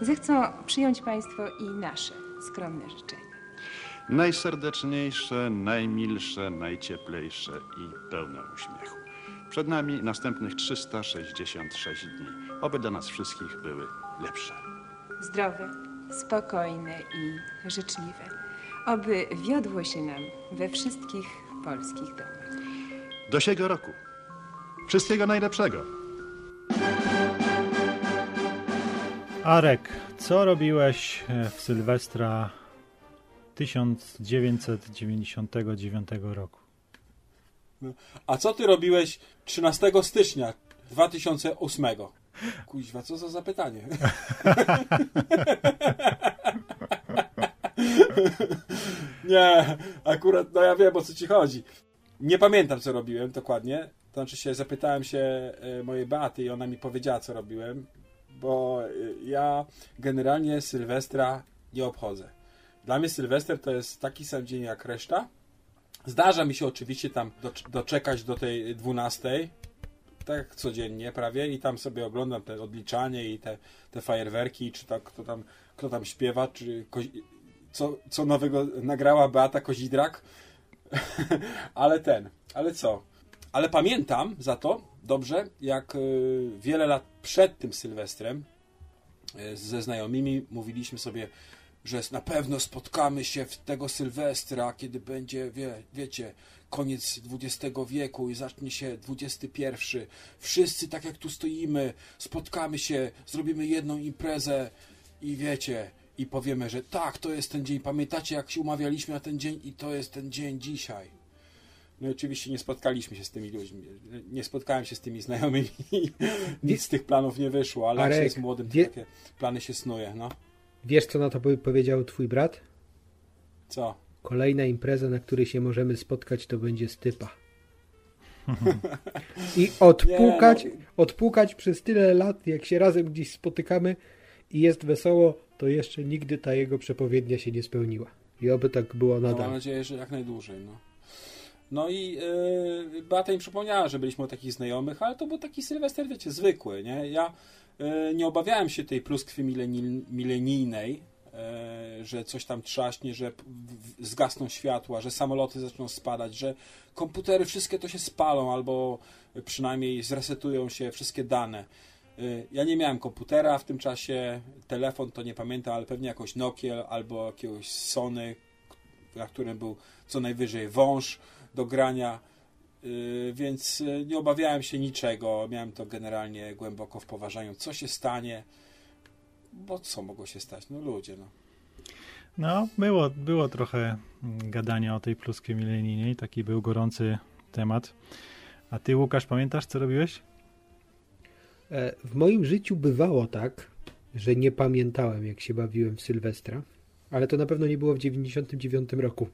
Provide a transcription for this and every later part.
zechcą przyjąć Państwo i nasze skromne życzenia. Najserdeczniejsze, najmilsze, najcieplejsze i pełne uśmiechu. Przed nami następnych 366 dni. Oby dla nas wszystkich były lepsze. Zdrowe, spokojne i życzliwe. Oby wiodło się nam we wszystkich polskich domach. Do siego roku. Wszystkiego najlepszego. Arek, co robiłeś e, w Sylwestra 1999 roku? A co ty robiłeś 13 stycznia 2008? Kuźwa, co za zapytanie? Nie, akurat, no ja wiem o co ci chodzi. Nie pamiętam co robiłem dokładnie. To znaczy się, zapytałem się e, mojej Beaty i ona mi powiedziała co robiłem, bo e, ja generalnie Sylwestra nie obchodzę. Dla mnie Sylwester to jest taki sam dzień jak reszta. Zdarza mi się oczywiście tam docz- doczekać do tej 12, tak codziennie prawie i tam sobie oglądam te odliczanie i te, te fajerwerki, czy tak, kto, tam, kto tam śpiewa, czy co, co nowego nagrała Beata Kozidrak. ale ten, ale co? Ale pamiętam za to dobrze, jak y, wiele lat przed tym Sylwestrem y, ze znajomymi mówiliśmy sobie, że na pewno spotkamy się w tego Sylwestra, kiedy będzie, wie, wiecie, koniec XX wieku i zacznie się XXI. Wszyscy tak jak tu stoimy, spotkamy się, zrobimy jedną imprezę i wiecie, i powiemy, że tak, to jest ten dzień. Pamiętacie, jak się umawialiśmy na ten dzień i to jest ten dzień dzisiaj. No i oczywiście nie spotkaliśmy się z tymi ludźmi. Nie spotkałem się z tymi znajomymi. Nic z tych planów nie wyszło, ale jak się Arek, jest młodym, to wie- takie plany się snuje, no. Wiesz, co na to powie- powiedział twój brat? Co? Kolejna impreza, na której się możemy spotkać, to będzie stypa. I odpukać, Nie, no. odpukać przez tyle lat, jak się razem gdzieś spotykamy i jest wesoło, to jeszcze nigdy ta jego przepowiednia się nie spełniła. I oby tak było No, mam nadal. nadzieję, że jak najdłużej. No, no i yy, Beata mi przypomniała, że byliśmy u takich znajomych, ale to był taki Sylwester, wiecie, zwykły, nie? Ja yy, nie obawiałem się tej pluskwy mileni- milenijnej, yy, że coś tam trzaśnie, że zgasną światła, że samoloty zaczną spadać, że komputery wszystkie to się spalą albo przynajmniej zresetują się wszystkie dane. Yy, Ja nie miałem komputera w tym czasie, telefon to nie pamiętam, ale pewnie jakąś Nokia albo jakiegoś Sony, na którym był co najwyżej wąż do grania, yy, więc yy, nie obawiałem się niczego. Miałem to generalnie głęboko w poważaniu. Co się stanie? Bo co mogło się stać? No ludzie, no. No, było, było trochę mm, gadania o tej pluskiej milenijnej, taki był gorący temat. A ty, Łukasz, pamiętasz, co robiłeś? E, W moim życiu bywało tak, że nie pamiętałem, jak się bawiłem w Sylwestra, ale to na pewno nie było w 99 roku.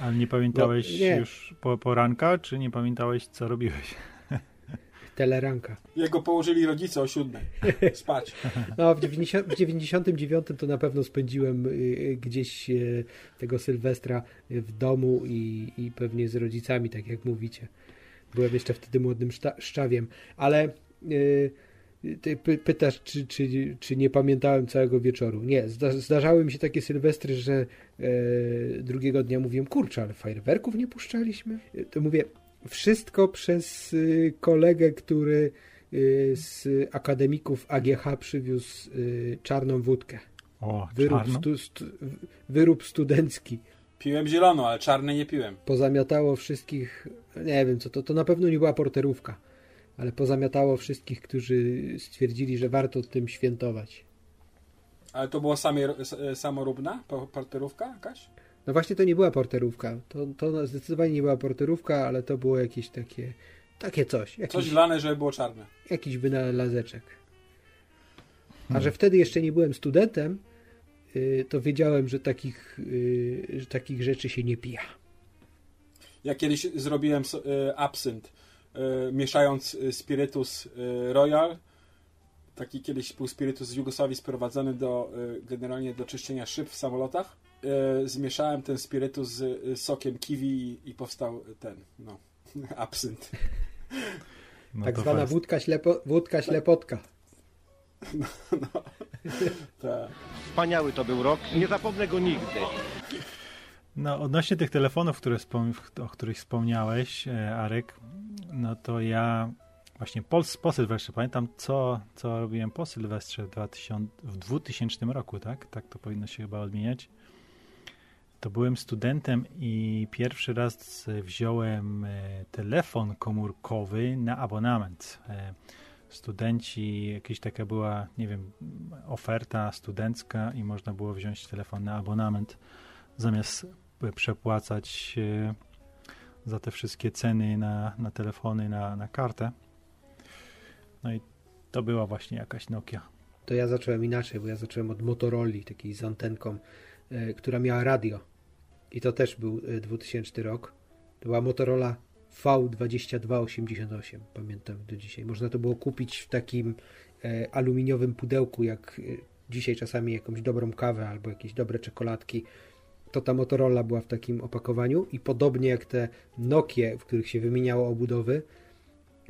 Ale nie pamiętałeś No, nie. już po poranka, czy nie pamiętałeś, co robiłeś? Teleranka. Jego położyli rodzice o siódmej. Spać. No, w 90, w 99 to na pewno spędziłem y, y, gdzieś y, tego Sylwestra w domu i, i pewnie z rodzicami, tak jak mówicie. Byłem jeszcze wtedy młodym szta, szczawiem, ale y, ty py, pytasz, czy, czy, czy nie pamiętałem całego wieczoru. Nie, zda, zdarzały mi się takie Sylwestry, że y, drugiego dnia mówiłem, kurczę, ale fajerwerków nie puszczaliśmy. Y, To mówię, wszystko przez y, kolegę, który y, z akademików AGH przywiózł czarną wódkę. O, Wyrób, czarno? stu, stu, wyrób studencki. Piłem zielono, ale czarne nie piłem. Pozamiatało wszystkich, nie wiem co to, to na pewno nie była porterówka, ale pozamiatało wszystkich, którzy stwierdzili, że warto tym świętować. Ale to była samie, samoróbna po- porterówka jakaś? No właśnie to nie była porterówka. To, to zdecydowanie nie była porterówka, ale to było jakieś takie, takie coś. Jakiś, Coś lane, żeby było czarne. jakiś wynalazeczek. A że wtedy jeszcze nie byłem studentem, y, to wiedziałem, że takich, y, że takich rzeczy się nie pija. Ja kiedyś zrobiłem e, absynt, e, mieszając e, spirytus e, Royal. Taki kiedyś był spirytus z Jugosławii sprowadzony do, e, generalnie do czyszczenia szyb w samolotach. E, Zmieszałem ten spirytus z e, sokiem kiwi i, i powstał ten, no, absynt. No tak zwana wódka, ślepo, wódka ślepotka. Tak. Wspaniały to był rok, nie zapomnę go nigdy. No, odnośnie tych telefonów, które wspom- o których wspomniałeś, e, Arek, no to ja właśnie po, po Sylwestrze, pamiętam co, co robiłem po Sylwestrze w, 2000, w 2000 roku, tak? Tak to powinno się chyba odmieniać. To byłem studentem i pierwszy raz wziąłem e, telefon komórkowy na abonament. E, Studenci, jakaś taka była, nie wiem, oferta studencka i można było wziąć telefon na abonament zamiast przepłacać e, za te wszystkie ceny na, na telefony, na, na kartę. No i to była właśnie jakaś Nokia. To ja zacząłem inaczej, bo ja zacząłem od Motorola, takiej z antenką, e, która miała radio. I to też był e, 2000 rok. To była Motorola V2288, pamiętam do dzisiaj. Można to było kupić w takim e, aluminiowym pudełku, jak e, dzisiaj czasami jakąś dobrą kawę albo jakieś dobre czekoladki. To ta Motorola była w takim opakowaniu i podobnie jak te Nokie, w których się wymieniało obudowy,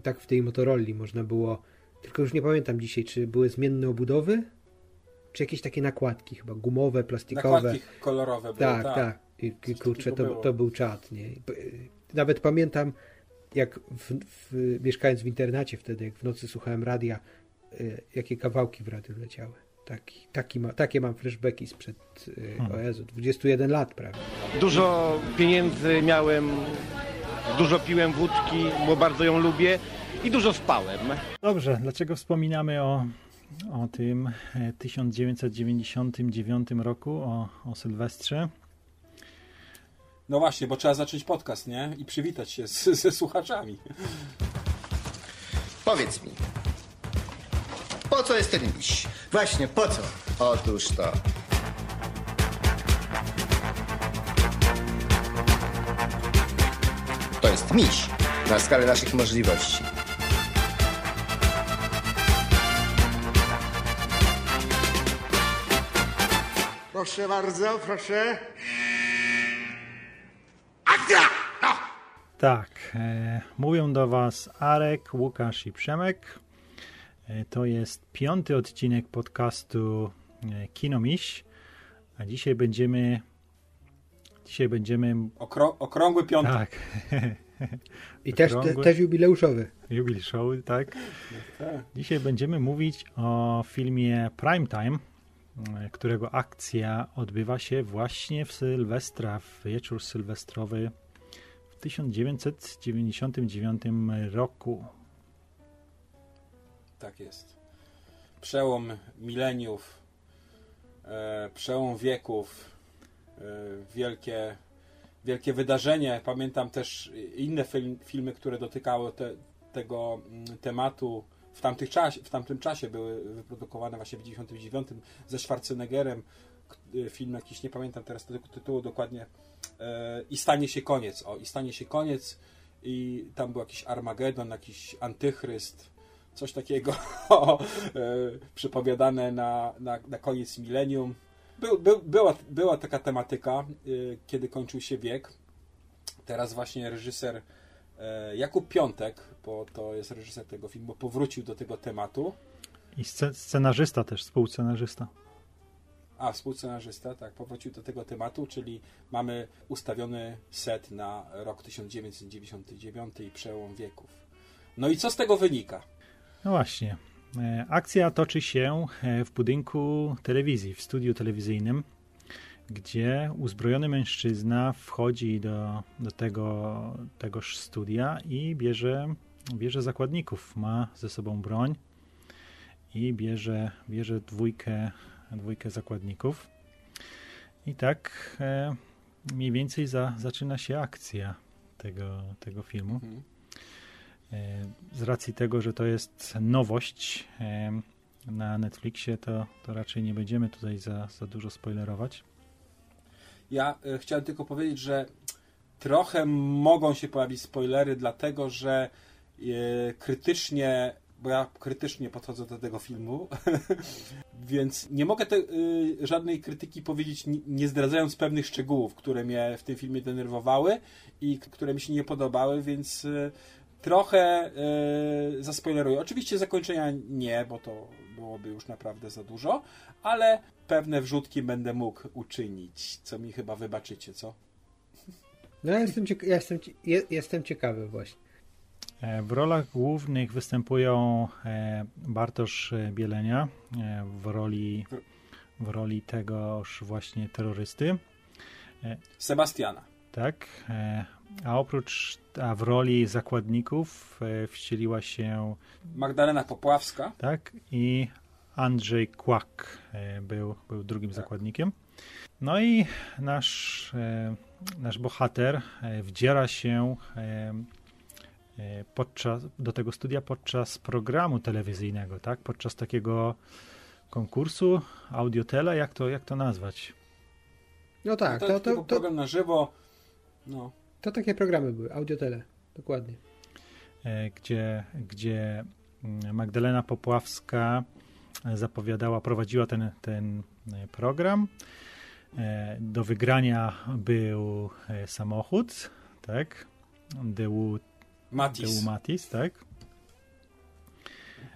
tak w tej Motorola można było, tylko już nie pamiętam dzisiaj, czy były zmienne obudowy, czy jakieś takie nakładki chyba, gumowe, plastikowe. Nakładki kolorowe były, Tak, tak. I, i kurczę, to, to był czat, nie? Nawet pamiętam, jak w, w, mieszkając w internacie wtedy, jak w nocy słuchałem radia, y, jakie kawałki w radiu leciały. Taki, taki ma, takie mam flashbacki sprzed, y, o Jezu, 21 lat prawie. Dużo pieniędzy miałem, dużo piłem wódki, bo bardzo ją lubię i dużo spałem. Dobrze, dlaczego wspominamy o, o tym e, 1999 roku, o, o Sylwestrze? No właśnie, bo trzeba zacząć podcast, nie? I przywitać się z, ze słuchaczami. Powiedz mi, po co jest ten miś? Właśnie, po co? Otóż to. To jest miś na skalę naszych możliwości. Proszę bardzo, proszę. Akcja! No! Tak, e, mówią do Was Arek, Łukasz i Przemek. E, to jest piąty odcinek podcastu e, Kinomiś, a dzisiaj będziemy dzisiaj będziemy Okrą okrągły piątek. tak, I też, Okrągły. też jubileuszowy. Jubil Show, tak. tak. Dzisiaj będziemy mówić o filmie Primetime, e, którego akcja odbywa się właśnie w Sylwestra, w wieczór sylwestrowy w 1999 roku. Tak jest. Przełom mileniów, e, przełom wieków, e, wielkie, wielkie wydarzenie. Pamiętam też inne film, filmy, które dotykały te, tego mm, tematu. W, tamtych czasie, w tamtym czasie były wyprodukowane właśnie w 99 ze Schwarzeneggerem. E, Film jakiś, nie pamiętam teraz tego tytułu dokładnie. I stanie się koniec. O, i stanie się koniec. I tam był jakiś Armagedon, jakiś antychryst coś takiego e, przypowiadane na, na, na koniec milenium. Był, był, była, była taka tematyka, e, kiedy kończył się wiek. Teraz właśnie reżyser e, Jakub Piątek, bo to jest reżyser tego filmu, powrócił do tego tematu. I sce- scenarzysta też, współscenarzysta. A, współscenarzysta, tak, powrócił do tego tematu, czyli mamy ustawiony set na rok 1999 i przełom wieków. No i co z tego wynika? No właśnie. E, Akcja toczy się e, w budynku telewizji, w studiu telewizyjnym, gdzie uzbrojony mężczyzna wchodzi do, do tego, tegoż studia i bierze, bierze zakładników. Ma ze sobą broń i bierze, bierze dwójkę, dwójkę zakładników. I tak e, mniej więcej za, zaczyna się akcja tego, tego filmu. Mhm. E, Z racji tego, że to jest nowość e, na Netflixie, to, to raczej nie będziemy tutaj za, za dużo spoilerować. Ja e, chciałem tylko powiedzieć, że trochę mogą się pojawić spoilery, dlatego że krytycznie, bo ja krytycznie podchodzę do tego filmu, więc nie mogę te, żadnej krytyki powiedzieć, ni- nie zdradzając pewnych szczegółów, które mnie w tym filmie denerwowały i które mi się nie podobały, więc trochę e, zaspoileruję. Oczywiście zakończenia nie, bo to byłoby już naprawdę za dużo, ale pewne wrzutki będę mógł uczynić, co mi chyba wybaczycie, co? No ja jestem, cieka- ja jestem, je- jestem ciekawy właśnie. E, W rolach głównych występują e, Bartosz Bielenia e, w roli, w roli tegoż właśnie terrorysty. Sebastiana. Tak. A oprócz, a w roli zakładników e, wcieliła się Magdalena Popławska. tak i Andrzej Kłak e, był, był drugim zakładnikiem. No i nasz, e, nasz bohater e, wdziera się e, e, podczas, do tego studia podczas programu telewizyjnego, tak? Podczas takiego konkursu, audiotela, jak to, jak to nazwać? No tak, to, to, to, to, to, program na żywo. No. To takie programy były, audiotele, dokładnie. e, gdzie, gdzie mm, Magdalena Popławska e, zapowiadała, prowadziła ten, ten e, program. Do wygrania był samochód, tak? Był, Matis. był Matis, tak?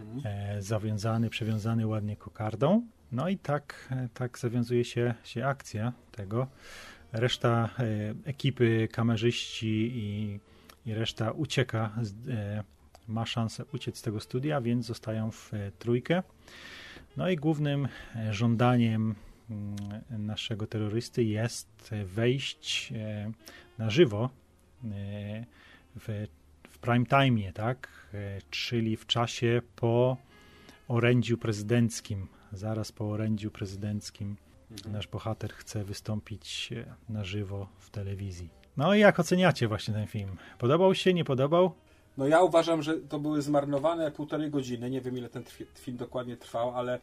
Mhm. Zawiązany, przewiązany ładnie kokardą. No i tak, tak zawiązuje się, się akcja tego. Reszta e, ekipy, kamerzyści i, i reszta ucieka, e, ma szansę uciec z tego studia, więc zostają w e, trójkę. No i głównym żądaniem mm, naszego terrorysty jest wejść na żywo w, w prime time, tak? Czyli w czasie po orędziu prezydenckim. Zaraz po orędziu prezydenckim nasz bohater chce wystąpić e, na żywo w telewizji. No i jak oceniacie właśnie ten film? Podobał się, nie podobał? No ja uważam, że to były zmarnowane półtorej godziny. Nie wiem ile ten film dokładnie trwał, ale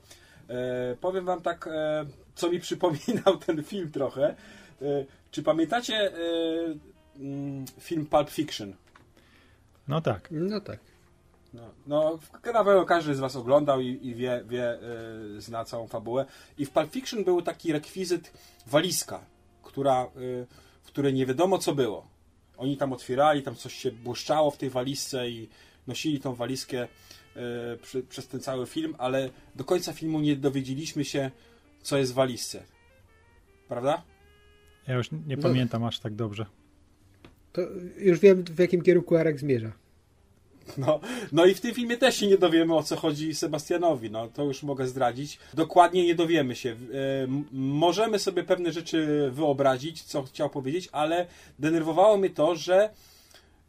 e, powiem wam tak, e, co mi przypominał ten film trochę. E, czy pamiętacie e, mm, film Pulp Fiction? No tak. No tak. No, no na pewno każdy z was oglądał i, i wie, wie y, zna całą fabułę. I w Pulp Fiction był taki rekwizyt walizka, która, y, w której nie wiadomo co było. Oni tam otwierali, tam coś się błyszczało w tej walizce i nosili tą walizkę y, przy, przez ten cały film, ale do końca filmu nie dowiedzieliśmy się, co jest w walizce. Prawda? Ja już nie No. pamiętam aż tak dobrze. To już wiem, w jakim kierunku Arek zmierza. No, no i w tym filmie też się nie dowiemy o co chodzi Sebastianowi, no to już mogę zdradzić. Dokładnie nie dowiemy się. E, możemy sobie pewne rzeczy wyobrazić, co chciał powiedzieć, ale denerwowało mnie to, że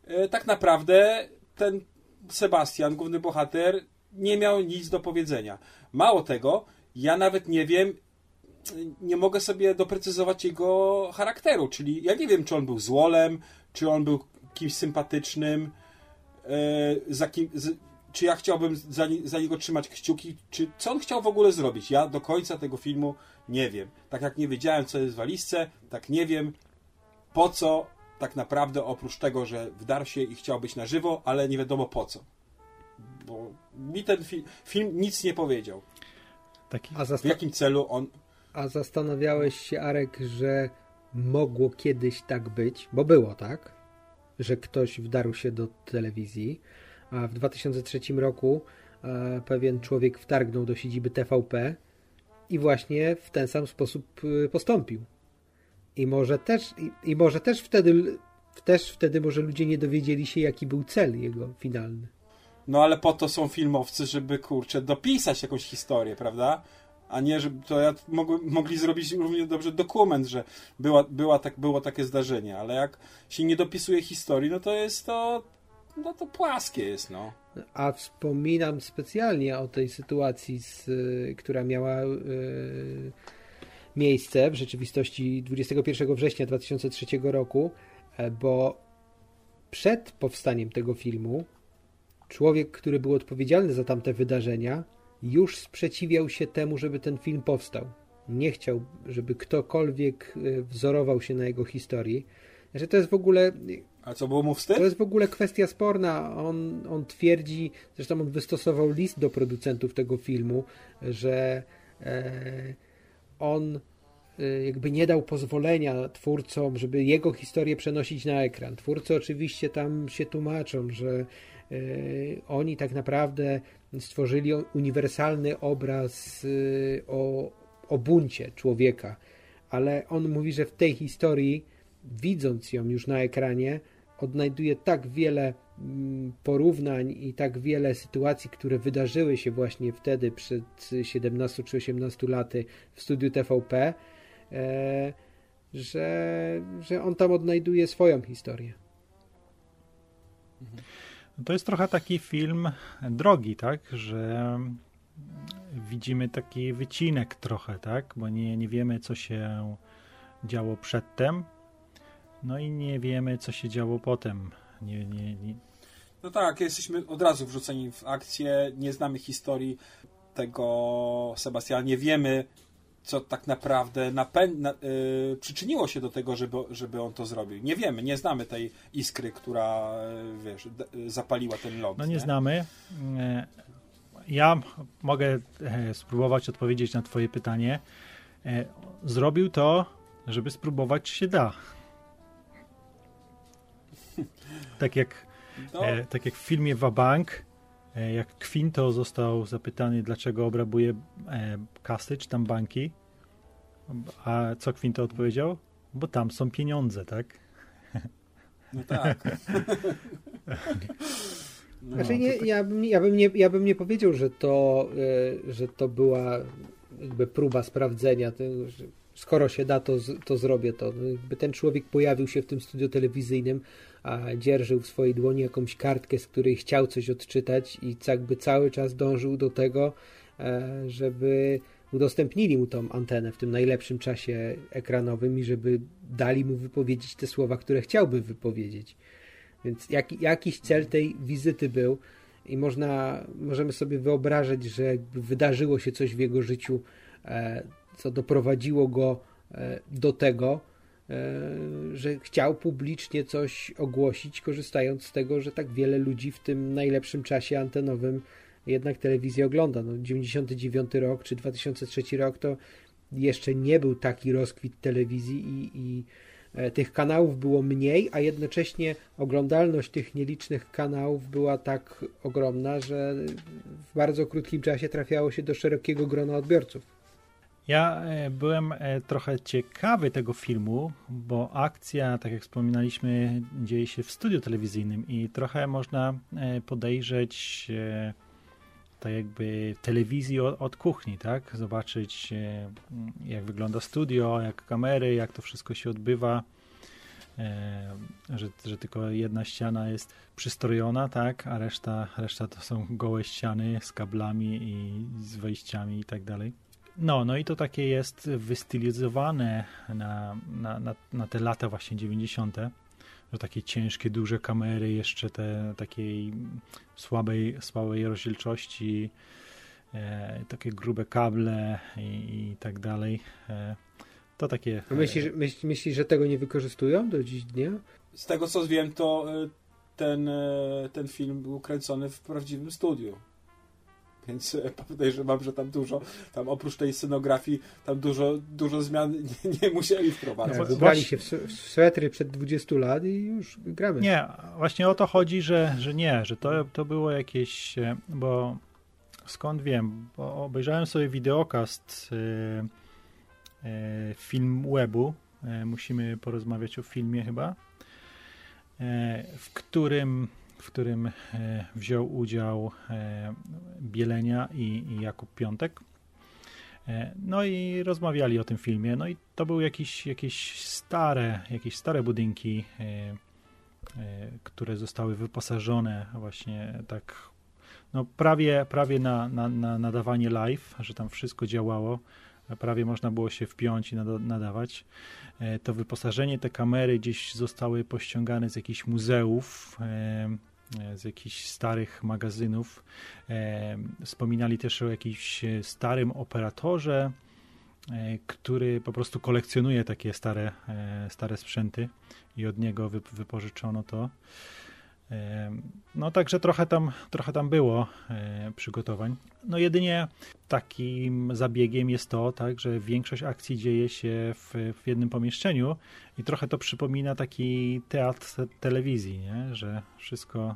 e, tak naprawdę ten Sebastian, główny bohater, nie miał nic do powiedzenia. Mało tego, ja nawet nie wiem, nie mogę sobie doprecyzować jego charakteru, czyli ja nie wiem, czy on był złolem, czy on był kimś sympatycznym, za kim, z, czy ja chciałbym za, za niego trzymać kciuki, czy co on chciał w ogóle zrobić. Ja do końca tego filmu nie wiem. Tak jak nie wiedziałem, co jest w walizce, tak nie wiem, po co tak naprawdę, oprócz tego, że wdarł się i chciał być na żywo, ale nie wiadomo po co. Bo mi ten fi- film nic nie powiedział. Taki, A, W jakim celu on a zastanawiałeś się, Arek, że mogło kiedyś tak być, bo było tak, że ktoś wdarł się do telewizji, a w 2003 roku e, pewien człowiek wtargnął do siedziby TVP i właśnie w ten sam sposób e, postąpił. I może też, i, i może też wtedy, też wtedy może ludzie nie dowiedzieli się, jaki był cel jego finalny. No ale po to są filmowcy, żeby kurczę dopisać jakąś historię, prawda? A nie, żeby to ja mogły, mogli zrobić równie dobrze dokument, że była, była tak, było takie zdarzenie, ale jak się nie dopisuje historii, no to jest to, no to płaskie jest, no. A wspominam specjalnie o tej sytuacji, z, y, która miała y, miejsce w rzeczywistości 21 września 2003 roku, e, bo przed powstaniem tego filmu człowiek, który był odpowiedzialny za tamte wydarzenia, już sprzeciwiał się temu, żeby ten film powstał. Nie chciał, żeby ktokolwiek y, wzorował się na jego historii. Że to jest w ogóle A co było mu wstyd? to jest w ogóle kwestia sporna. On, on twierdzi, zresztą on wystosował list do producentów tego filmu, że e, on e, jakby nie dał pozwolenia twórcom, żeby jego historię przenosić na ekran. Twórcy oczywiście tam się tłumaczą, że oni tak naprawdę stworzyli uniwersalny obraz o, o buncie człowieka, ale on mówi, że w tej historii, widząc ją już na ekranie, odnajduje tak wiele mm, porównań i tak wiele sytuacji, które wydarzyły się właśnie wtedy przed 17 czy 18 laty w studiu TVP, e, że, że on tam odnajduje swoją historię. To jest trochę taki film drogi, tak, że widzimy taki wycinek trochę, tak, bo nie, nie wiemy, co się działo przedtem, no i nie wiemy, co się działo potem. Nie, nie, nie. No tak, jesteśmy od razu wrzuceni w akcję, nie znamy historii tego Sebastiana, nie wiemy, co tak naprawdę napę- na, yy, przyczyniło się do tego, żeby, żeby on to zrobił. Nie wiemy, nie znamy tej iskry, która, yy, wiesz, d- zapaliła ten ląd. No nie, nie, znamy. E, ja mogę e, spróbować odpowiedzieć na twoje pytanie. E, zrobił to, żeby spróbować, czy się da. Tak jak, no. e, tak jak w filmie Wabank, jak Quinto został zapytany, dlaczego obrabuje kasy czy tam banki, a co Quinto odpowiedział? Bo tam są pieniądze, tak? No tak. No, znaczy nie, ja, bym, ja, bym nie, ja bym nie powiedział, że to, e, że to była jakby próba sprawdzenia skoro się da, to, to zrobię to. No, jakby ten człowiek pojawił się w tym studiu telewizyjnym, a dzierżył w swojej dłoni jakąś kartkę, z której chciał coś odczytać i jakby cały czas dążył do tego, e, żeby udostępnili mu tą antenę w tym najlepszym czasie ekranowym i żeby dali mu wypowiedzieć te słowa, które chciałby wypowiedzieć. Więc jak, jakiś cel tej wizyty był i można, możemy sobie wyobrażać, że wydarzyło się coś w jego życiu, e, co doprowadziło go e, do tego, e, że chciał publicznie coś ogłosić, korzystając z tego, że tak wiele ludzi w tym najlepszym czasie antenowym jednak telewizję ogląda. No, 99 rok czy 2003 rok to jeszcze nie był taki rozkwit telewizji i, i e, tych kanałów było mniej, a jednocześnie oglądalność tych nielicznych kanałów była tak ogromna, że w bardzo krótkim czasie trafiało się do szerokiego grona odbiorców. Ja e, byłem e, trochę ciekawy tego filmu, bo akcja, tak jak wspominaliśmy, dzieje się w studiu telewizyjnym i trochę można podejrzeć tak jakby telewizji od, od, kuchni, tak? Zobaczyć e, jak wygląda studio, jak kamery, jak to wszystko się odbywa, e, że, że tylko jedna ściana jest przystrojona, tak? A reszta, reszta to są gołe ściany z kablami i z wejściami i tak dalej. No, no i to takie jest wystylizowane na, na, na, na te lata właśnie 90 że takie ciężkie, duże kamery, jeszcze te takiej słabej, słabej rozdzielczości, e, takie grube kable i, i tak dalej. E, to takie. Myślisz, myśl, myślisz, że tego nie wykorzystują do dziś dnia? Z tego co wiem, to e, ten, e, ten film był kręcony w prawdziwym studiu więc e, podejrzewam, że tam dużo, tam oprócz tej scenografii, tam dużo, dużo zmian nie, nie musieli wprowadzać. Tak, Ubrali się w, w swetry przed 20 lat i już gramy. Nie, właśnie o to chodzi, że, że nie, że to, to było jakieś, e, bo skąd wiem, bo obejrzałem sobie wideokast yy, yy, film webu, yy, musimy porozmawiać o filmie chyba, w którym w którym e, wziął udział e, Bielenia i, Jakub Piątek. E, no i rozmawiali o tym filmie. No i to były jakieś, jakieś stare, jakieś stare budynki, które zostały wyposażone właśnie tak no prawie, prawie na, na, na nadawanie live, że tam wszystko działało. Prawie można było się wpiąć i nadawać. To wyposażenie, te kamery gdzieś zostały pościągane z jakichś muzeów z jakichś starych magazynów. E, wspominali też o jakimś starym operatorze, e, który po prostu kolekcjonuje takie stare, e, stare sprzęty i od niego wypożyczono to. No także trochę tam, trochę tam było przygotowań. No jedynie takim zabiegiem jest to, tak, że większość akcji dzieje się w, w jednym pomieszczeniu i trochę to przypomina taki teatr telewizji, nie? że wszystko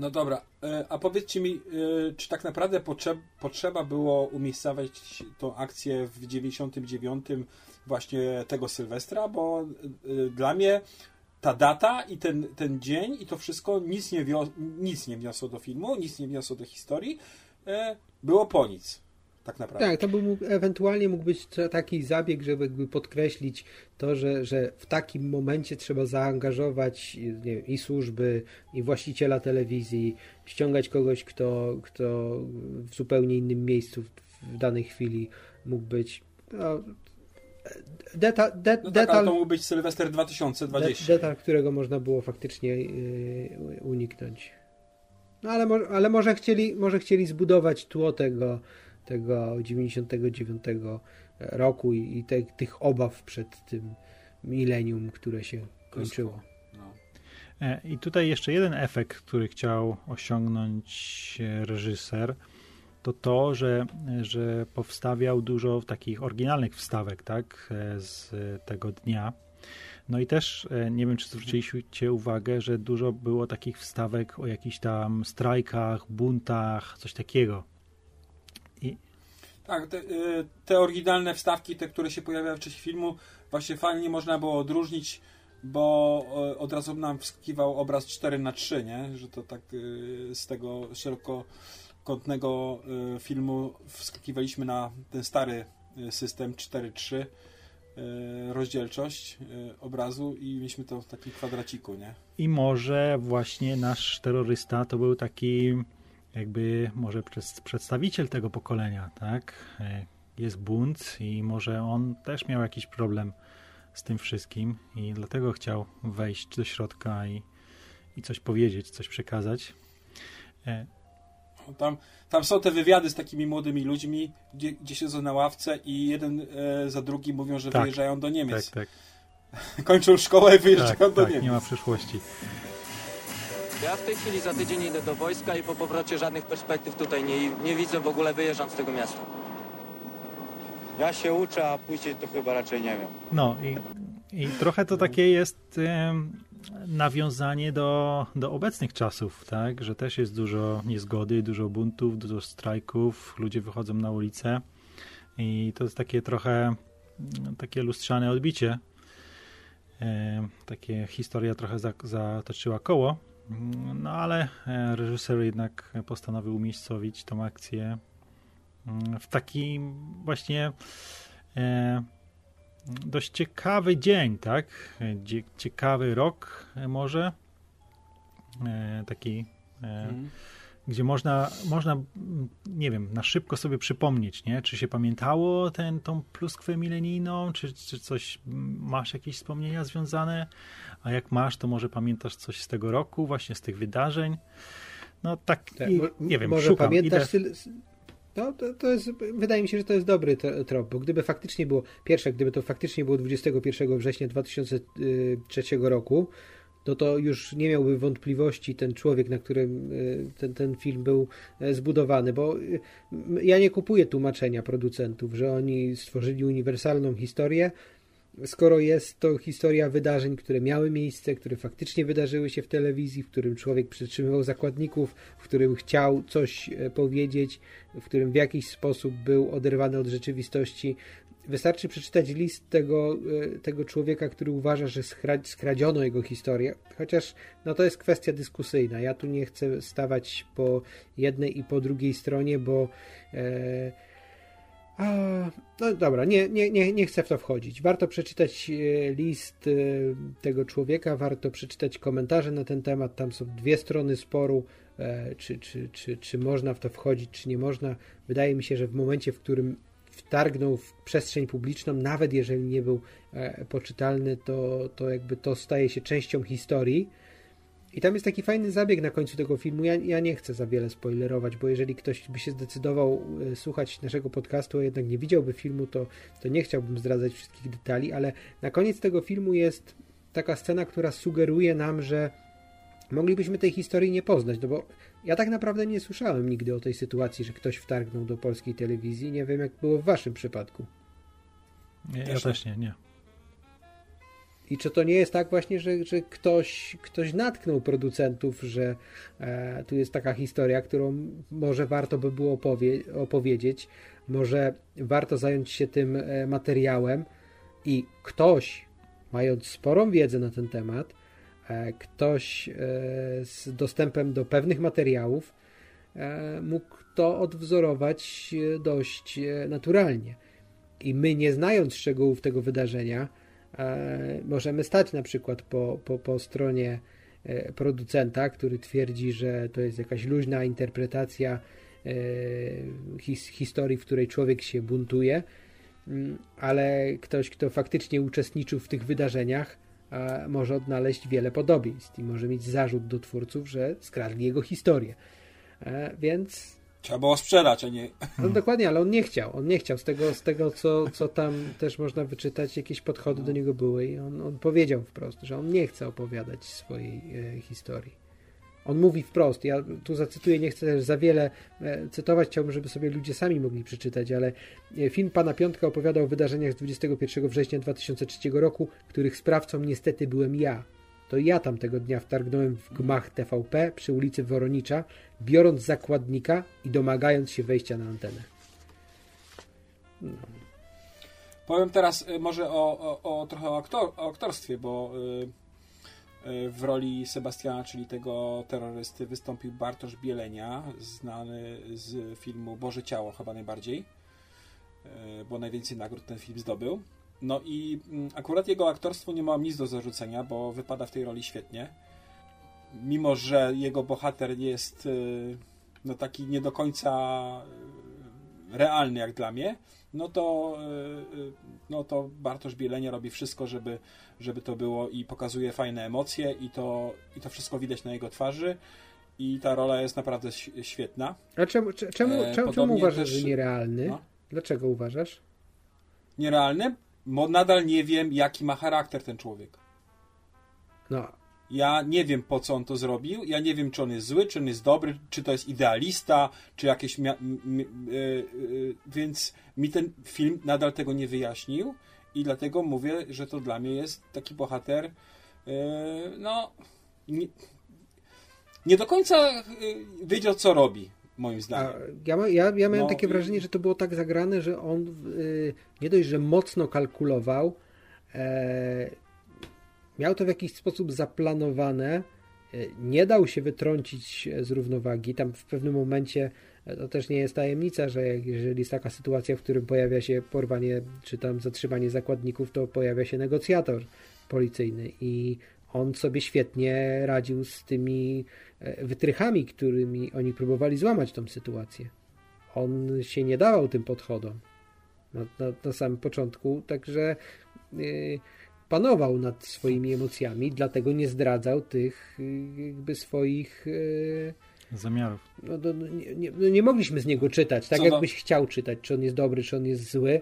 No dobra, e, a powiedzcie mi, e, czy tak naprawdę potrzeb, potrzeba było umiejscowiać tą akcję w 99 właśnie tego Sylwestra, bo e, dla mnie ta data i ten, ten dzień i to wszystko nic nie, wio, nic nie wniosło do filmu, nic nie wniosło do historii, e, było po nic. Tak naprawdę. Tak, to by mógł, ewentualnie mógł być taki zabieg, żeby jakby podkreślić to, że, że w takim momencie trzeba zaangażować wiem, i służby, i właściciela telewizji, ściągać kogoś, kto, kto w zupełnie innym miejscu w, w danej chwili mógł być. No, deta, de, No tak, detal, ale to mógł być Sylwester de, 2020. detal, którego można było faktycznie yy, uniknąć. No ale, mo, ale może, chcieli, może chcieli zbudować tło tego, tego 99 roku i, i te, tych obaw przed tym milenium, które się kończyło. No. E, I tutaj jeszcze jeden efekt, który chciał osiągnąć e, reżyser, to to, że, że powstawiał dużo takich oryginalnych wstawek, tak, e, z tego dnia. No i też e, nie wiem, czy zwróciliście uwagę, że dużo było takich wstawek o jakichś tam strajkach, buntach, coś takiego. I Tak, te, y, te oryginalne wstawki, te, które się pojawiały w czasie filmu, właśnie fajnie można było odróżnić, bo y, od razu nam wskakiwał obraz 4 na 3 nie? Że to tak z tego szerokokątnego y, filmu wskakiwaliśmy na ten stary y, system 4-3 y, rozdzielczość obrazu i mieliśmy to w takim kwadraciku, nie? I może właśnie nasz terrorysta to był taki jakby może przed- przedstawiciel tego pokolenia, tak? E, Jest bunt i może on też miał jakiś problem z tym wszystkim i dlatego chciał wejść do środka i, i coś powiedzieć, coś przekazać. E, Tam, tam są te wywiady z takimi młodymi ludźmi, gdzie, gdzie siedzą na ławce i jeden e, za drugim mówią, że Tak. wyjeżdżają do Tak, Niemiec. tak. Kończą szkołę i wyjeżdżają Tak, do tak, Niemiec. nie ma przyszłości. Ja w tej chwili za tydzień idę do wojska i po powrocie żadnych perspektyw tutaj nie, nie widzę, w ogóle wyjeżdżam z tego miasta. Ja się uczę, a później to chyba raczej nie wiem. No i, i trochę to takie jest em, nawiązanie do, do obecnych czasów, tak? Że też jest dużo niezgody, dużo buntów, dużo strajków, ludzie wychodzą na ulicę i to jest takie trochę no, takie lustrzane odbicie. Em, takie historia trochę za, zatoczyła koło, no ale e, reżyser jednak postanowił umiejscowić tą akcję mm, w takim właśnie e, dość ciekawy dzień, tak? Ciekawy rok e, może. E, taki, Mhm. gdzie można, można, nie wiem, na szybko sobie przypomnieć, nie? Czy się pamiętało ten, tą pluskwę milenijną, czy, czy coś, masz jakieś wspomnienia związane? A jak masz, to może pamiętasz coś z tego roku, właśnie z tych wydarzeń? No tak, Tak, i, nie wiem, może szukam, pamiętasz idę, no, to, to jest, wydaje mi się, że to jest dobry trop, bo gdyby faktycznie było, pierwsze, gdyby to faktycznie było 21 września 2003 roku, no to już nie miałby wątpliwości ten człowiek, na którym y, ten, ten film był e, zbudowany, bo m- ja nie kupuję tłumaczenia producentów, że oni stworzyli uniwersalną historię, skoro jest to historia wydarzeń, które miały miejsce, które faktycznie wydarzyły się w telewizji, w którym człowiek przytrzymywał zakładników, w którym chciał coś e, powiedzieć, w którym w jakiś sposób był oderwany od rzeczywistości. Wystarczy przeczytać list tego, e, tego człowieka, który uważa, że skra- skradziono jego historię, chociaż no to jest kwestia dyskusyjna. Ja tu nie chcę stawać po jednej i po drugiej stronie, bo e, no dobra, nie, nie, nie, nie chcę w to wchodzić. Warto przeczytać e, list e, tego człowieka, warto przeczytać komentarze na ten temat. Tam są dwie strony sporu, e, czy, czy, czy, czy można w to wchodzić, czy nie można. Wydaje mi się, że w momencie, w którym wtargnął w przestrzeń publiczną, nawet jeżeli nie był poczytalny, to, to jakby to staje się częścią historii. I tam jest taki fajny zabieg na końcu tego filmu. Ja, ja nie chcę za wiele spoilerować, bo jeżeli ktoś by się zdecydował e, słuchać naszego podcastu, a jednak nie widziałby filmu, to, to nie chciałbym zdradzać wszystkich detali, ale na koniec tego filmu jest taka scena, która sugeruje nam, że moglibyśmy tej historii nie poznać, no bo ja tak naprawdę nie słyszałem nigdy o tej sytuacji, że ktoś wtargnął do polskiej telewizji. Nie wiem, jak było w waszym przypadku. Ja, ja Też też nie, nie. I czy to nie jest tak właśnie, że, że ktoś, ktoś natknął producentów, że e, tu jest taka historia, którą może warto by było opowie- opowiedzieć, może warto zająć się tym e, materiałem i ktoś, mając sporą wiedzę na ten temat, e, ktoś e, z dostępem do pewnych materiałów e, mógł to odwzorować e, dość naturalnie. I my, nie znając szczegółów tego wydarzenia, możemy stać na przykład po, po, po stronie e, producenta, który twierdzi, że to jest jakaś luźna interpretacja e, his, historii, w której człowiek się buntuje, Mm, ale ktoś, kto faktycznie uczestniczył w tych wydarzeniach, e, może odnaleźć wiele podobieństw i może mieć zarzut do twórców, że skradli jego historię. E, Więc Trzeba było sprzedać, a nie... no dokładnie, ale on nie chciał. On nie chciał. Z tego, z tego co, co tam też można wyczytać, jakieś podchody do niego były i on, on powiedział wprost, że on nie chce opowiadać swojej e, historii. On mówi wprost, ja tu zacytuję, nie chcę też za wiele e, cytować, chciałbym, żeby sobie ludzie sami mogli przeczytać, ale e, film Pana Piątka opowiada o wydarzeniach z 21 września 2003 roku, których sprawcą niestety byłem ja. To ja tamtego dnia wtargnąłem w gmach TVP przy ulicy Woronicza, biorąc zakładnika i domagając się wejścia na antenę. Powiem teraz y, może o, o, o trochę o, aktor, o aktorstwie, bo y, y, w roli Sebastiana, czyli tego terrorysty, wystąpił Bartosz Bielenia, znany z filmu Boże Ciało chyba najbardziej, bo najwięcej nagród ten film zdobył. No i mm, akurat jego aktorstwu nie mam nic do zarzucenia, bo wypada w tej roli świetnie. Mimo, że jego bohater jest y, no taki nie do końca y, realny jak dla mnie, no to, y, no to Bartosz Bielenia robi wszystko, żeby, żeby to było i pokazuje fajne emocje i to, i to wszystko widać na jego twarzy i ta rola jest naprawdę świetna. A czemu, cze- czemu, E, czemu, czemu podobnie uważasz, też- że nierealny? No. Dlaczego uważasz? Nierealne, bo nadal nie wiem, jaki ma charakter ten człowiek. No, Ja nie wiem, po co on to zrobił. Ja nie wiem, czy on jest zły, czy on jest dobry, czy to jest idealista, czy jakieś. Mia- m- m- y- więc mi ten film nadal tego nie wyjaśnił, i dlatego mówię, że to dla mnie jest taki bohater. y, no. Nie, nie do końca wiedział, co robi, moim zdaniem. ja, ma- ja, ja miałem No takie wrażenie, że to było tak zagrane, że on y, nie dość, że mocno kalkulował, e, miał to w jakiś sposób zaplanowane, e, nie dał się wytrącić z równowagi. Tam w pewnym momencie e, to też nie jest tajemnica, że jeżeli jest taka sytuacja, w którym pojawia się porwanie czy tam zatrzymanie zakładników, to pojawia się negocjator policyjny i on sobie świetnie radził z tymi e, wytrychami, którymi oni próbowali złamać tą sytuację. On się nie dawał tym podchodom na, na, na samym początku, także y, panował nad swoimi emocjami, dlatego nie zdradzał tych y, jakby swoich. Zamiarów. no, no, nie, nie, no nie mogliśmy z niego czytać, tak Co jakbyś chciał czytać, czy on jest dobry, czy on jest zły.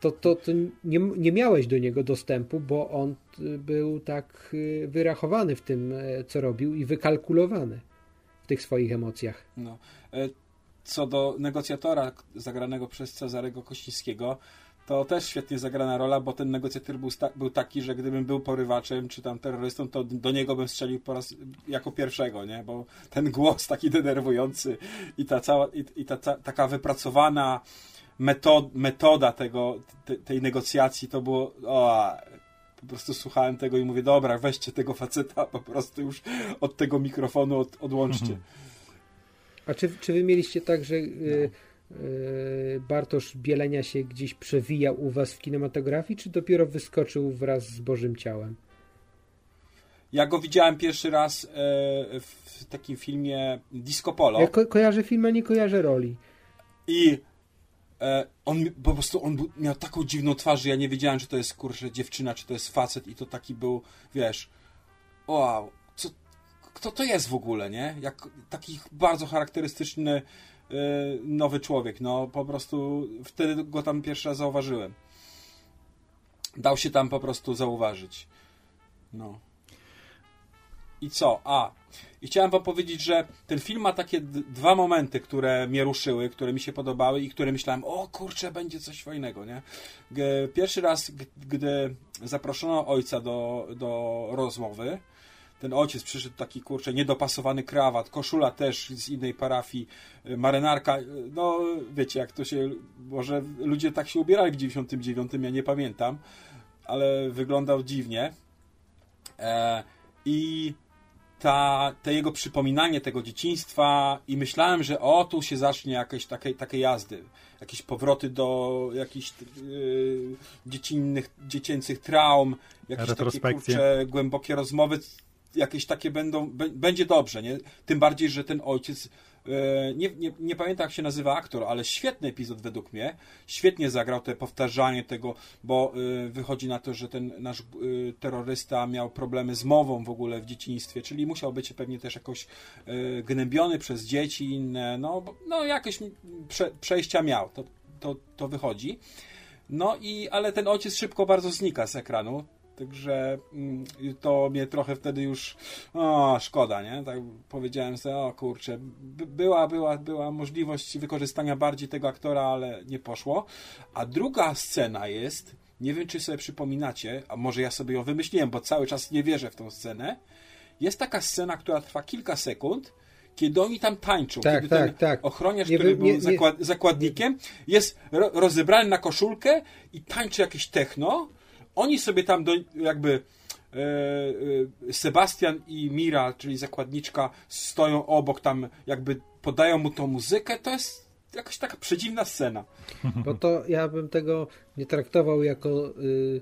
To, to, to nie, nie miałeś do niego dostępu, bo on y, był tak y, wyrachowany w tym, e, co robił i wykalkulowany w tych swoich emocjach. No. E, Co do negocjatora zagranego przez Cezarego Kościńskiego, to też świetnie zagrana rola, bo ten negocjator był, był taki, że gdybym był porywaczem czy tam terrorystą, to do niego bym strzelił po raz jako pierwszego, nie? Bo ten głos taki denerwujący i ta cała, i, i ta, ta taka wypracowana metod, metoda tego, te, tej negocjacji to było o, po prostu słuchałem tego i mówię, dobra, weźcie tego faceta po prostu już od tego mikrofonu od, odłączcie. A czy, czy wy mieliście tak, że y, y, Bartosz Bielenia się gdzieś przewijał u was w kinematografii, czy dopiero wyskoczył wraz z Bożym Ciałem? Ja go widziałem pierwszy raz e, w takim filmie Disco Polo Ja ko- kojarzę film, a nie kojarzę roli. i on mi- po prostu on miał taką dziwną twarz, że ja nie wiedziałem, czy to jest kurczę dziewczyna, czy to jest facet i to taki był, wiesz, wow, co, kto to jest w ogóle, nie? Jak taki bardzo charakterystyczny e, nowy człowiek, no po prostu wtedy go tam pierwszy raz zauważyłem. Dał się tam po prostu zauważyć. No. I co? A, i chciałem wam powiedzieć, że ten film ma takie dwa momenty, które mnie ruszyły, które mi się podobały i które myślałem, o kurczę, będzie coś fajnego, nie? Pierwszy raz, gdy zaproszono ojca do, do rozmowy, ten ojciec przyszedł taki, kurczę, niedopasowany krawat, koszula też z innej parafii, y, marynarka, y, no wiecie, jak to się, może ludzie tak się ubierali w 99, ja nie pamiętam, ale wyglądał dziwnie. E, I ta, te jego przypominanie tego dzieciństwa i myślałem, że o, tu się zacznie jakieś takie, takie jazdy, jakieś powroty do jakichś yy, dziecinnych, dziecięcych traum, jakieś takie kurcze, głębokie rozmowy, jakieś takie będą, będzie dobrze, nie? Tym bardziej, że ten ojciec, e, nie, nie, nie pamiętam jak się nazywa aktor, ale świetny epizod według mnie, świetnie zagrał te powtarzanie tego, bo e, wychodzi na to, że ten nasz e, terrorysta miał problemy z mową w ogóle w dzieciństwie, czyli musiał być pewnie też jakoś gnębiony przez dzieci inne, no, no jakieś prze, przejścia miał, to, to, to wychodzi. No i, ale ten ojciec szybko bardzo znika z ekranu, Także mm, to mnie trochę wtedy już o, szkoda, nie? Tak powiedziałem sobie, o kurczę, by- była, była, była możliwość wykorzystania bardziej tego aktora, ale nie poszło. A druga scena jest, nie wiem czy sobie przypominacie, a może ja sobie ją wymyśliłem, bo cały czas nie wierzę w tą scenę. Jest taka scena, która trwa kilka sekund, kiedy oni tam tańczą, Tak, kiedy tak, ten tak. ochroniarz, Nie który był nie- zakład, zakładnikiem, jest ro, rozebrany na koszulkę i tańczy jakieś techno. Oni sobie tam do, jakby e, e, Sebastian i Mira, czyli zakładniczka, stoją obok, tam jakby podają mu tą muzykę. To jest jakaś taka przedziwna scena. Bo to ja bym tego nie traktował jako y,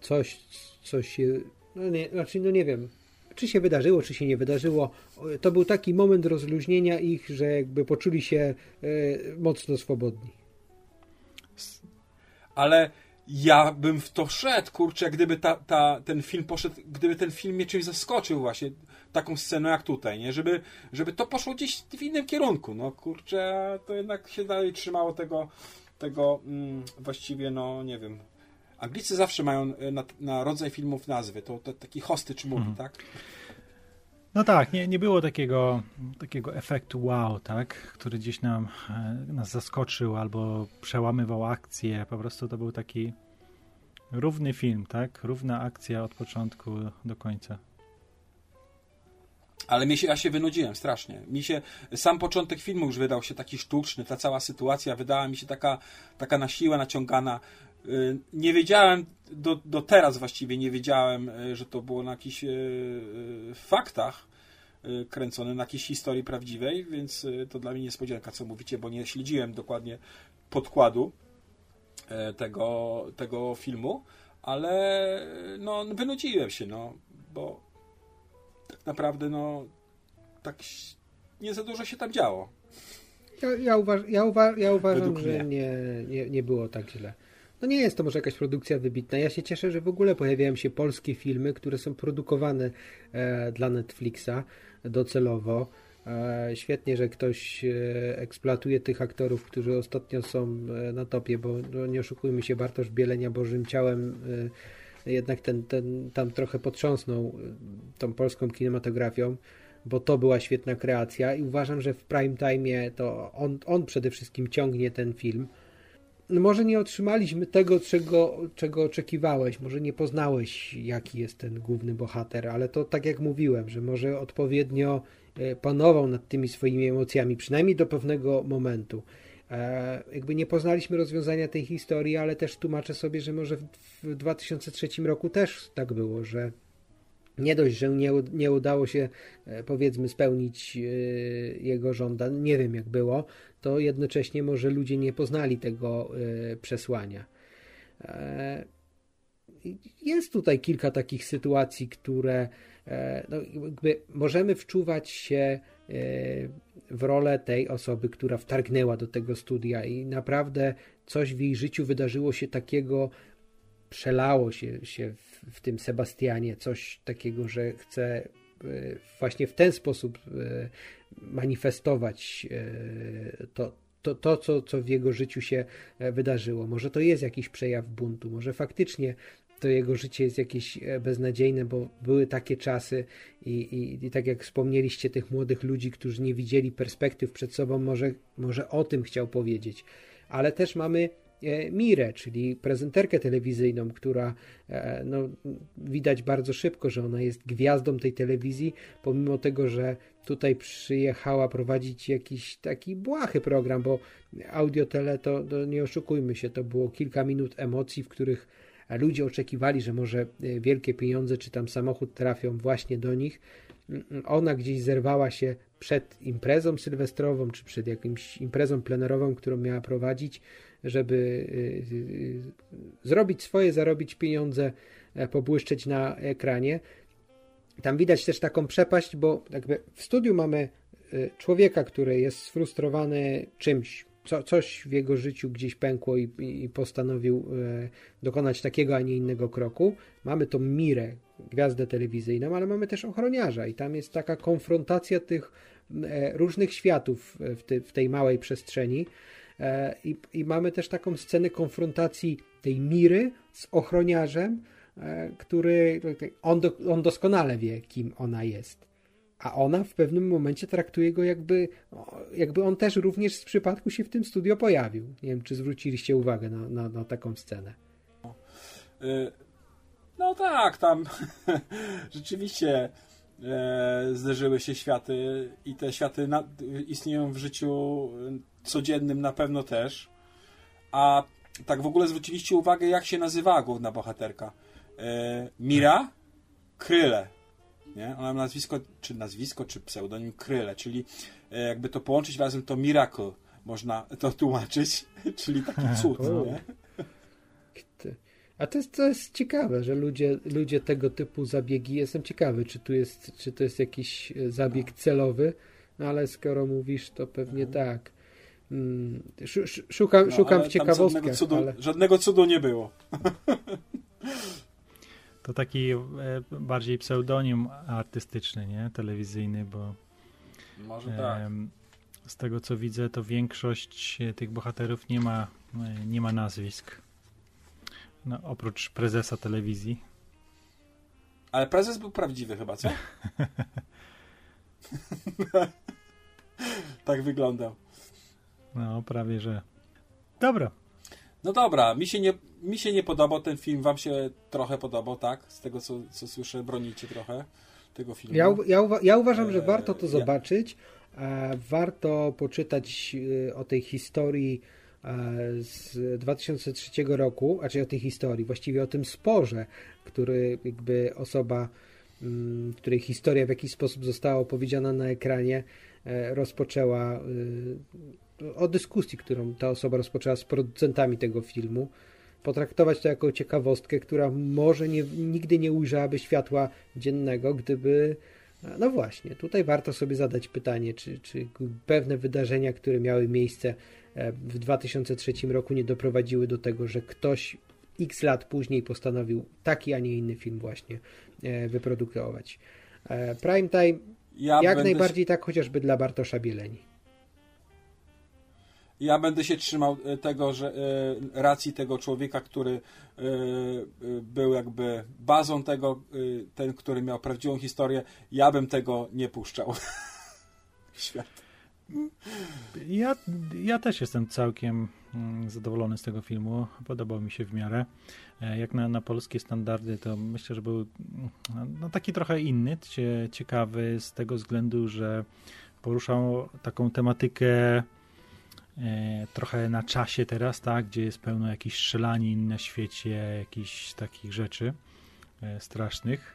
coś, co się. No nie, znaczy, no nie wiem, czy się wydarzyło, czy się nie wydarzyło. To był taki moment rozluźnienia ich, że jakby poczuli się y, mocno swobodni. ale ja bym w to szedł, kurczę, gdyby ta, ta, ten film poszedł, gdyby ten film mnie czymś zaskoczył właśnie, taką sceną jak tutaj, nie? Żeby, żeby to poszło gdzieś w innym kierunku, no kurczę, to jednak się dalej trzymało tego, tego mm, właściwie, no nie wiem, Anglicy zawsze mają e, na, na rodzaj filmów nazwy, to, to taki hostage movie, tak? No tak, nie, nie było takiego, takiego efektu wow, tak, który gdzieś nam, e, nas zaskoczył albo przełamywał akcję. Po prostu to był taki równy film, tak? Równa akcja od początku do końca. Ale mi się, ja się wynudziłem strasznie. Mi się sam początek filmu już wydał się taki sztuczny, ta cała sytuacja wydała mi się taka, taka na siłę naciągana. Y, Nie wiedziałem, do, do teraz właściwie nie wiedziałem, y, że to było na jakichś y, faktach kręcone, na jakiejś historii prawdziwej, więc to dla mnie niespodzianka, co mówicie, bo nie śledziłem dokładnie podkładu e, tego, tego filmu, ale no, wynudziłem się, no, bo tak naprawdę, no, tak nie za dużo się tam działo. Ja, ja, uważ, ja, uwa, ja uważam, Według że nie, nie, nie było tak źle. No nie jest to może jakaś produkcja wybitna. Ja się cieszę, że w ogóle pojawiają się polskie filmy, które są produkowane e, dla Netflixa docelowo. E, świetnie, że ktoś e, eksploatuje tych aktorów, którzy ostatnio są e, na topie, bo no, nie oszukujmy się, Bartosz Bielenia Bożym Ciałem e, jednak ten, ten tam trochę potrząsnął e, tą polską kinematografią bo to była świetna kreacja i uważam, że w prime time to on, on przede wszystkim ciągnie ten film. No może nie otrzymaliśmy tego, czego, czego oczekiwałeś, może nie poznałeś, jaki jest ten główny bohater, ale to tak jak mówiłem, że może odpowiednio e, panował nad tymi swoimi emocjami, przynajmniej do pewnego momentu. E, jakby nie poznaliśmy rozwiązania tej historii, ale też tłumaczę sobie, że może w, w 2003 roku też tak było, że nie dość, że nie, nie udało się e, powiedzmy spełnić jego żądań, nie wiem jak było, to jednocześnie może ludzie nie poznali tego e, przesłania. E, Jest tutaj kilka takich sytuacji, które e, no, możemy wczuwać się w rolę tej osoby, która wtargnęła do tego studia i naprawdę coś w jej życiu wydarzyło się takiego, przelało się, się w, w tym Sebastianie, coś takiego, że chce właśnie w ten sposób manifestować e, to, to, to co, co w jego życiu się e, wydarzyło. Może to jest jakiś przejaw buntu, może faktycznie to jego życie jest jakieś e, beznadziejne, bo były takie czasy i, i, i tak jak wspomnieliście, tych młodych ludzi, którzy nie widzieli perspektyw przed sobą, może, może o tym chciał powiedzieć. Ale też mamy Mirę, czyli prezenterkę telewizyjną, która e, no, widać bardzo szybko, że ona jest gwiazdą tej telewizji, pomimo tego, że tutaj przyjechała prowadzić jakiś taki błahy program, bo audiotele to, to nie oszukujmy się, to było kilka minut emocji, w których ludzie oczekiwali, że może e, wielkie pieniądze czy tam samochód trafią właśnie do nich. Ona gdzieś zerwała się przed imprezą sylwestrową, czy przed jakimś imprezą plenerową, którą miała prowadzić, żeby e, e, zrobić swoje, zarobić pieniądze, pobłyszczeć na ekranie. Tam widać też taką przepaść, bo jakby w studiu mamy człowieka, który jest sfrustrowany czymś, co, coś w jego życiu gdzieś pękło i, i postanowił e, dokonać takiego, a nie innego kroku. Mamy tą Mirę, gwiazdę telewizyjną, ale mamy też ochroniarza i tam jest taka konfrontacja tych e, różnych światów w, w tej małej przestrzeni. E, I, I, mamy też taką scenę konfrontacji tej Miry z ochroniarzem, e, który on, do, on doskonale wie, kim ona jest a ona w pewnym momencie traktuje go jakby, jakby on też również z przypadku się w tym studio pojawił. Nie wiem, czy zwróciliście uwagę na, na, na taką scenę. Y, no tak, tam rzeczywiście e, zderzyły się światy i te światy na, istnieją w życiu codziennym na pewno też. A tak w ogóle zwróciliście uwagę, jak się nazywała główna bohaterka? E, Mira Kryle nie? Ona ma nazwisko, czy nazwisko, czy pseudonim Kryle, czyli e, jakby to połączyć razem to Miracle można to tłumaczyć, czyli taki cud, nie? A to jest, to jest ciekawe, że ludzie, ludzie tego typu zabiegi, jestem ciekawy, czy tu jest, czy to jest jakiś e, zabieg no. celowy, no ale skoro mówisz, to pewnie mhm. tak. Hmm, szukam, no, szukam w ciekawostkach. Żadnego cudu, ale... żadnego cudu nie było. To taki e, bardziej pseudonim artystyczny, nie? Telewizyjny, bo Może tak. z tego co widzę, to większość tych bohaterów nie ma, e, nie ma nazwisk. No, oprócz prezesa telewizji. Ale prezes był prawdziwy chyba, co? tak wyglądał. No, prawie że. Dobra, no dobra, mi się nie, mi się nie podobał ten film, wam się trochę podobał, tak? Z tego co, co słyszę, bronicie trochę tego filmu. Ja, ja, ja uważam, że warto to zobaczyć. Ja. Warto poczytać e, o tej historii e, z 2003 roku, a czyli o tej historii, właściwie o tym sporze, który jakby osoba, mm, której historia w jakiś sposób została opowiedziana na ekranie, e, rozpoczęła o dyskusji, którą ta osoba rozpoczęła z producentami tego filmu, potraktować to jako ciekawostkę, która może nie, nigdy nie ujrzałaby światła dziennego, gdyby. No właśnie, tutaj warto sobie zadać pytanie, czy, czy pewne wydarzenia, które miały miejsce e, w 2003 roku, nie doprowadziły do tego, że ktoś x lat później postanowił taki, a nie inny film właśnie e, wyprodukować. E, Prime Time ja jak najbardziej tak, chociażby dla Bartosza Bieleni ja będę się trzymał e, tego, że e, racji tego człowieka, który e, był jakby bazą tego, ten, który miał prawdziwą historię, ja bym tego nie puszczał. Świat. Ja, ja też jestem całkiem mm, zadowolony z tego filmu. Podobał mi się w miarę. Jak na, na polskie standardy, to myślę, że był mm, no, taki trochę inny, ciekawy z tego względu, że poruszał taką tematykę E, trochę na czasie teraz, tak, gdzie jest pełno jakichś strzelanin na świecie, jakichś takich rzeczy e, strasznych.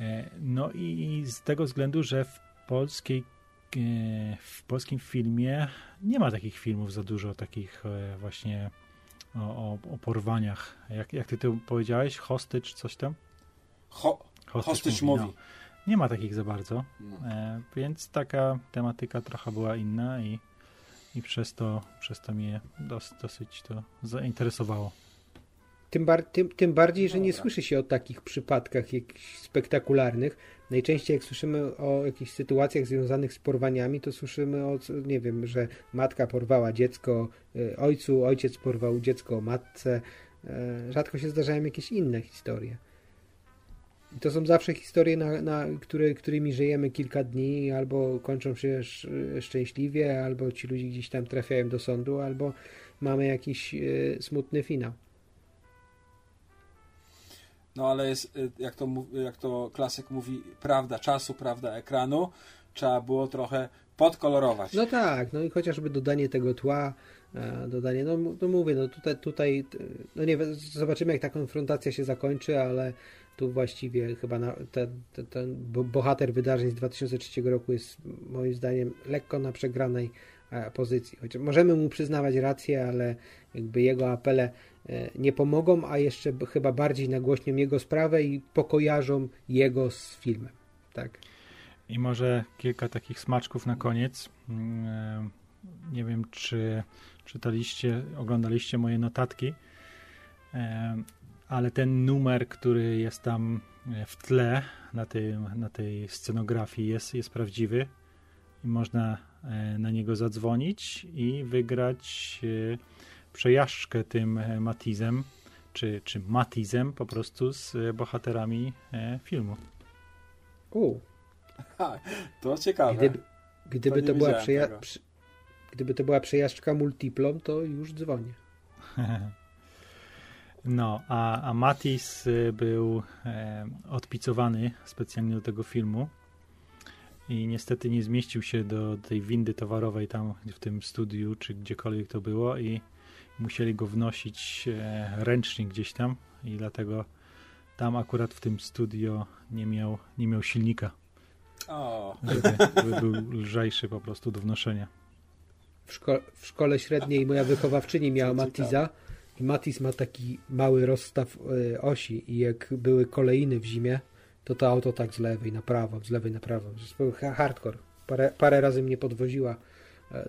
E, no i z tego względu, że w polskiej w polskim filmie nie ma takich filmów za dużo, takich właśnie o, o, o porwaniach. Jak, jak ty powiedziałeś? Hostage, coś tam? Ho hostage, hostage movie. No. Nie ma takich za bardzo, no. więc taka tematyka trochę była inna i i przez to, przez to mnie dos, dosyć to zainteresowało. Tym, bar, tym, tym bardziej, że nie Dobra. słyszy się o takich przypadkach jakichś spektakularnych. Najczęściej jak słyszymy o jakichś sytuacjach związanych z porwaniami, to słyszymy o, nie wiem, że matka porwała dziecko y, ojcu, ojciec porwał dziecko matce. E, Rzadko się zdarzają jakieś inne historie. I to są zawsze historie, na, na, które, którymi żyjemy kilka dni, albo kończą się sz, szczęśliwie, albo ci ludzie gdzieś tam trafiają do sądu, albo mamy jakiś y, smutny finał. No ale jest, y, jak to, jak to klasyk mówi, prawda czasu, prawda ekranu. Trzeba było trochę podkolorować. No tak, no i chociażby dodanie tego tła, e, dodanie, no, m- no mówię, no tutaj, tutaj, no nie zobaczymy jak ta konfrontacja się zakończy, ale tu właściwie chyba na, ten, ten, ten bo- bohater wydarzeń z 2003 roku jest moim zdaniem lekko na przegranej e, pozycji. Chociaż możemy mu przyznawać rację, ale jakby jego apele nie pomogą, a jeszcze chyba bardziej nagłośnią jego sprawę i pokojarzą jego z filmem. Tak. I może kilka takich smaczków na koniec. Mm, e, Nie wiem, czy czytaliście, oglądaliście moje notatki, e, ale ten numer, który jest tam e, w tle na, tym, na tej scenografii jest, jest prawdziwy i można e, na niego zadzwonić i wygrać e, przejażdżkę tym e, Matizem, czy, czy Matizem po prostu z e, bohaterami e, filmu. U, Ha, to ciekawe. Gdyby, gdyby, nie to była przeja- przy- gdyby to była przejażdżka multiplom, to już dzwonię. No, a, a Matis był e, odpicowany specjalnie do tego filmu i niestety nie zmieścił się do tej windy towarowej tam w tym studiu, czy gdziekolwiek to było i musieli go wnosić e, ręcznie gdzieś tam i dlatego tam akurat w tym studio nie miał, nie miał silnika, O, żeby, żeby był lżejszy po prostu do wnoszenia. W, szko- w szkole średniej moja wychowawczyni miała Matiza i Matiz ma taki mały rozstaw y, osi i jak były kolejny w zimie, to to auto tak z lewej na prawo, z lewej na prawo. To był ha- hardcore. Parę, parę razy mnie podwoziła e,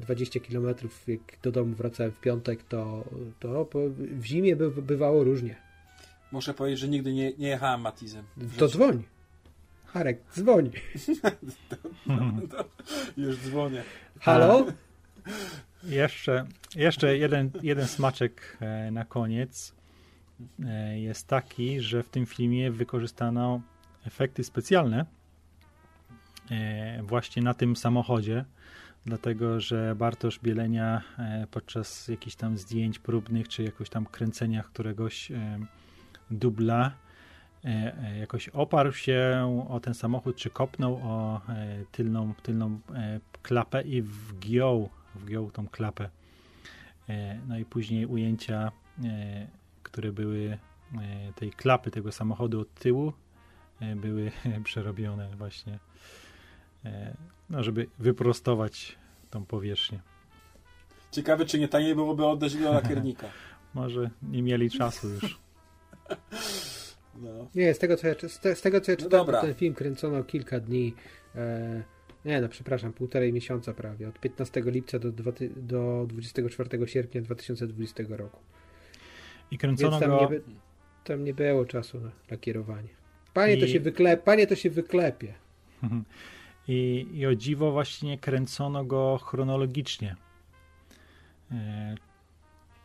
20 km, jak do domu wracałem w piątek, to, to w zimie by, bywało różnie. muszę powiedzieć, że nigdy nie, nie jechałem Matizem. To dzwoń. Harek, dzwoń. Już dzwonię. Halo? Jeszcze, jeszcze jeden, jeden smaczek e, na koniec e, jest taki, że w tym filmie wykorzystano efekty specjalne e, właśnie na tym samochodzie, dlatego że Bartosz Bielenia e, podczas jakichś tam zdjęć próbnych, czy jakoś tam kręceniach któregoś e, dubla e, jakoś oparł się o ten samochód, czy kopnął o tylną, tylną klapę i wgiął, wgiął tą klapę. No i później ujęcia, które były tej klapy tego samochodu od tyłu, były przerobione właśnie, no żeby wyprostować tą powierzchnię. Ciekawe, czy nie taniej byłoby oddać do lakiernika. Może nie mieli czasu już. No. Nie, z tego co ja, z, te, z tego, co ja No czytałem, to ten film kręcono kilka dni. E, nie no, przepraszam, półtorej miesiąca prawie. Od 15 lipca do, do 24 sierpnia 2020 roku. I kręcono tam go... nie, tam nie było czasu na lakierowanie. Panie, to I- się wyklep, panie to się wyklepie. I, I o dziwo właśnie kręcono go chronologicznie. E,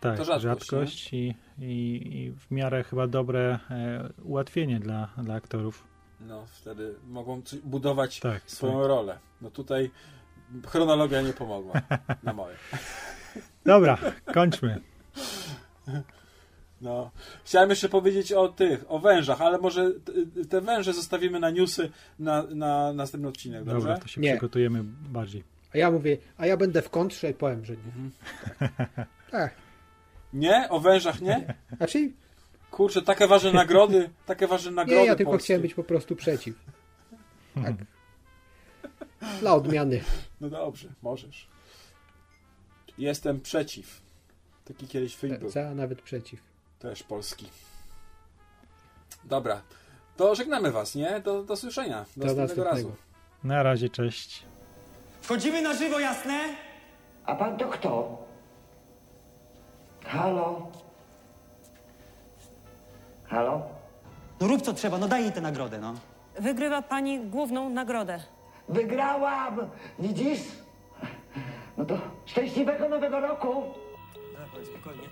tak, To rzadkość, rzadkość, i, i, i w miarę chyba dobre e, ułatwienie dla, dla aktorów. no, wtedy mogą budować Tak, swoją tak. rolę. No tutaj chronologia nie pomogła na moje. Dobra, kończmy. No. Chciałem jeszcze powiedzieć o tych, o wężach, ale może te węże zostawimy na newsy na, na następny odcinek, dobrze? Dobra, to się Nie. przygotujemy bardziej. A ja mówię, a ja będę w kontrze i powiem, że nie. Tak. Nie? O wężach nie? Znaczy, Kurczę, takie ważne nagrody, takie ważne nagrody nie, ja tylko polskie. chciałem być po prostu przeciw. Tak. Dla odmiany. No dobrze, możesz. Jestem przeciw. Taki kiedyś film był. Za, nawet przeciw. Też polski. Dobra. To żegnamy was, nie? Do, do słyszenia. Do Do następnego razu. Na razie, cześć. Wchodzimy na żywo, jasne? A pan to kto? Halo? Halo? No rób co trzeba, no daj jej tę nagrodę, no. Wygrywa pani główną nagrodę. Wygrałam! Widzisz? No to szczęśliwego nowego roku! Spokojnie.